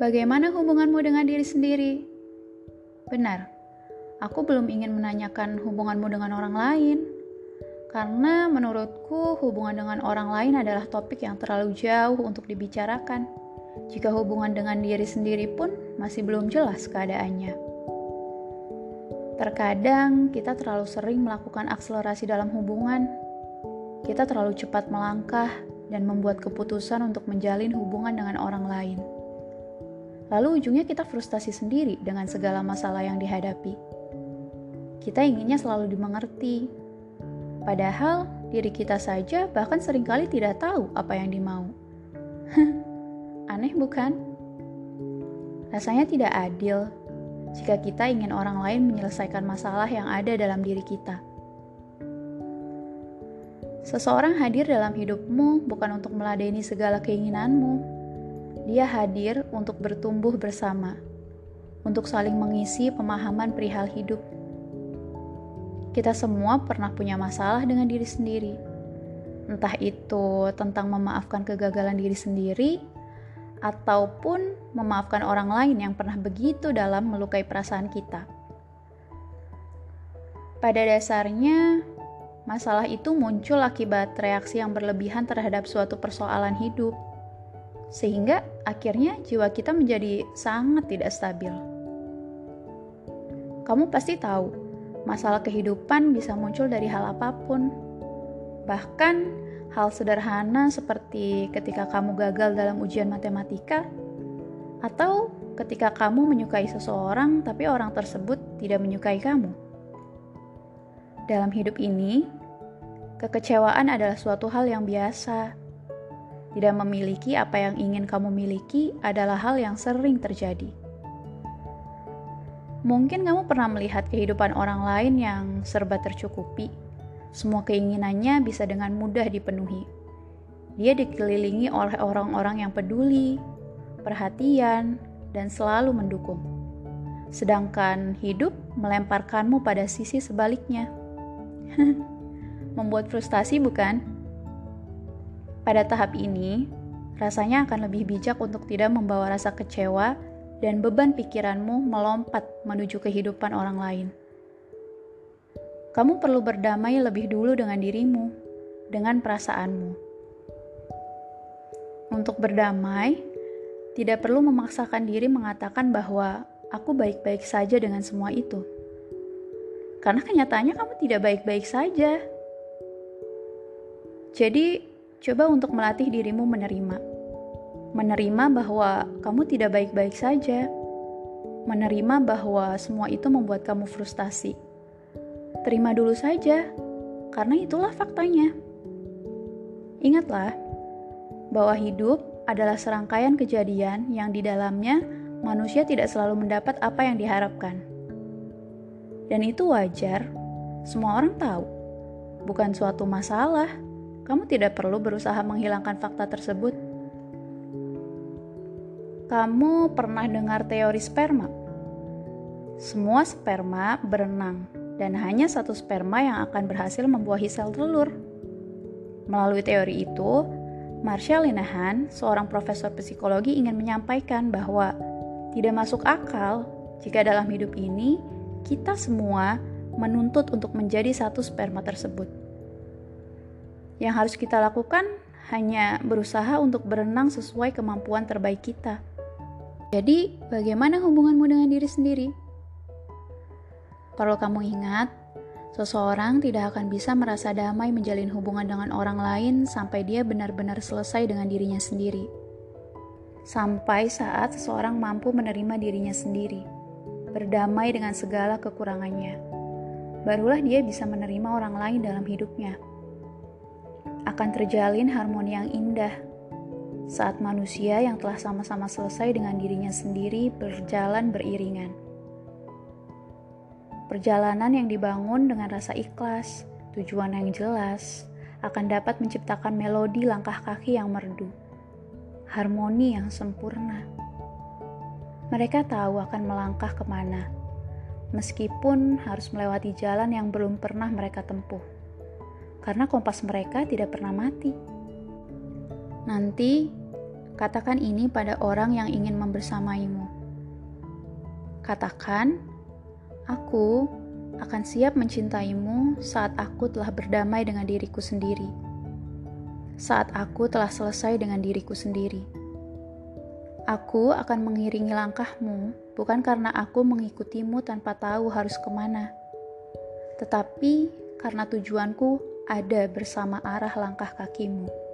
Bagaimana hubunganmu dengan diri sendiri? Benar, aku belum ingin menanyakan hubunganmu dengan orang lain, karena menurutku hubungan dengan orang lain adalah topik yang terlalu jauh untuk dibicarakan. Jika hubungan dengan diri sendiri pun masih belum jelas keadaannya. Terkadang kita terlalu sering melakukan akselerasi dalam hubungan. Kita terlalu cepat melangkah dan membuat keputusan untuk menjalin hubungan dengan orang lain. Lalu ujungnya kita frustasi sendiri dengan segala masalah yang dihadapi. Kita inginnya selalu dimengerti. Padahal diri kita saja bahkan sering kali tidak tahu apa yang dimau. Aneh bukan? Rasanya tidak adil jika kita ingin orang lain menyelesaikan masalah yang ada dalam diri kita. Seseorang hadir dalam hidupmu bukan untuk meladeni segala keinginanmu, dia hadir untuk bertumbuh bersama, untuk saling mengisi pemahaman perihal hidup. Kita semua pernah punya masalah dengan diri sendiri, entah itu tentang memaafkan kegagalan diri sendiri ataupun memaafkan orang lain yang pernah begitu dalam melukai perasaan kita. Pada dasarnya, masalah itu muncul akibat reaksi yang berlebihan terhadap suatu persoalan hidup sehingga akhirnya jiwa kita menjadi sangat tidak stabil. Kamu pasti tahu, masalah kehidupan bisa muncul dari hal apa pun, bahkan hal sederhana seperti ketika kamu gagal dalam ujian matematika, atau ketika kamu menyukai seseorang tapi orang tersebut tidak menyukai kamu. Dalam hidup ini, kekecewaan adalah suatu hal yang biasa tidak memiliki apa yang ingin kamu miliki adalah hal yang sering terjadi. Mungkin kamu pernah melihat kehidupan orang lain yang serba tercukupi. Semua keinginannya bisa dengan mudah dipenuhi. Dia dikelilingi oleh orang-orang yang peduli, perhatian, dan selalu mendukung. Sedangkan hidup melemparkanmu pada sisi sebaliknya. Membuat frustasi, bukan? Pada tahap ini, rasanya akan lebih bijak untuk tidak membawa rasa kecewa dan beban pikiranmu melompat menuju kehidupan orang lain. Kamu perlu berdamai lebih dulu dengan dirimu, dengan perasaanmu. Untuk berdamai, tidak perlu memaksakan diri mengatakan bahwa aku baik-baik saja dengan semua itu. Karena kenyataannya kamu tidak baik-baik saja. Jadi, Coba untuk melatih dirimu menerima. Menerima bahwa kamu tidak baik-baik saja. Menerima bahwa semua itu membuat kamu frustasi. Terima dulu saja, karena itulah faktanya. Ingatlah bahwa hidup adalah serangkaian kejadian yang di dalamnya manusia tidak selalu mendapat apa yang diharapkan. Dan itu wajar, semua orang tahu, bukan suatu masalah kamu tidak perlu berusaha menghilangkan fakta tersebut. Kamu pernah dengar teori sperma? Semua sperma berenang, dan hanya satu sperma yang akan berhasil membuahi sel telur. Melalui teori itu, Marshall Linehan, seorang profesor psikologi ingin menyampaikan bahwa tidak masuk akal jika dalam hidup ini kita semua menuntut untuk menjadi satu sperma tersebut. Yang harus kita lakukan hanya berusaha untuk berenang sesuai kemampuan terbaik kita. Jadi, bagaimana hubunganmu dengan diri sendiri? Kalau kamu ingat, seseorang tidak akan bisa merasa damai menjalin hubungan dengan orang lain sampai dia benar-benar selesai dengan dirinya sendiri. Sampai saat seseorang mampu menerima dirinya sendiri, berdamai dengan segala kekurangannya, barulah dia bisa menerima orang lain dalam hidupnya akan terjalin harmoni yang indah saat manusia yang telah sama-sama selesai dengan dirinya sendiri berjalan beriringan. Perjalanan yang dibangun dengan rasa ikhlas, tujuan yang jelas, akan dapat menciptakan melodi langkah kaki yang merdu, harmoni yang sempurna. Mereka tahu akan melangkah ke mana, meskipun harus melewati jalan yang belum pernah mereka tempuh karena kompas mereka tidak pernah mati. Nanti, Katakan ini pada orang yang ingin membersamaimu. Katakan, "Aku akan siap mencintaimu saat aku telah berdamai dengan diriku sendiri, saat aku telah selesai dengan diriku sendiri." Aku akan mengiringi langkahmu bukan karena aku mengikutimu tanpa tahu harus ke mana, tetapi karena tujuanku ada bersama arah langkah kakimu.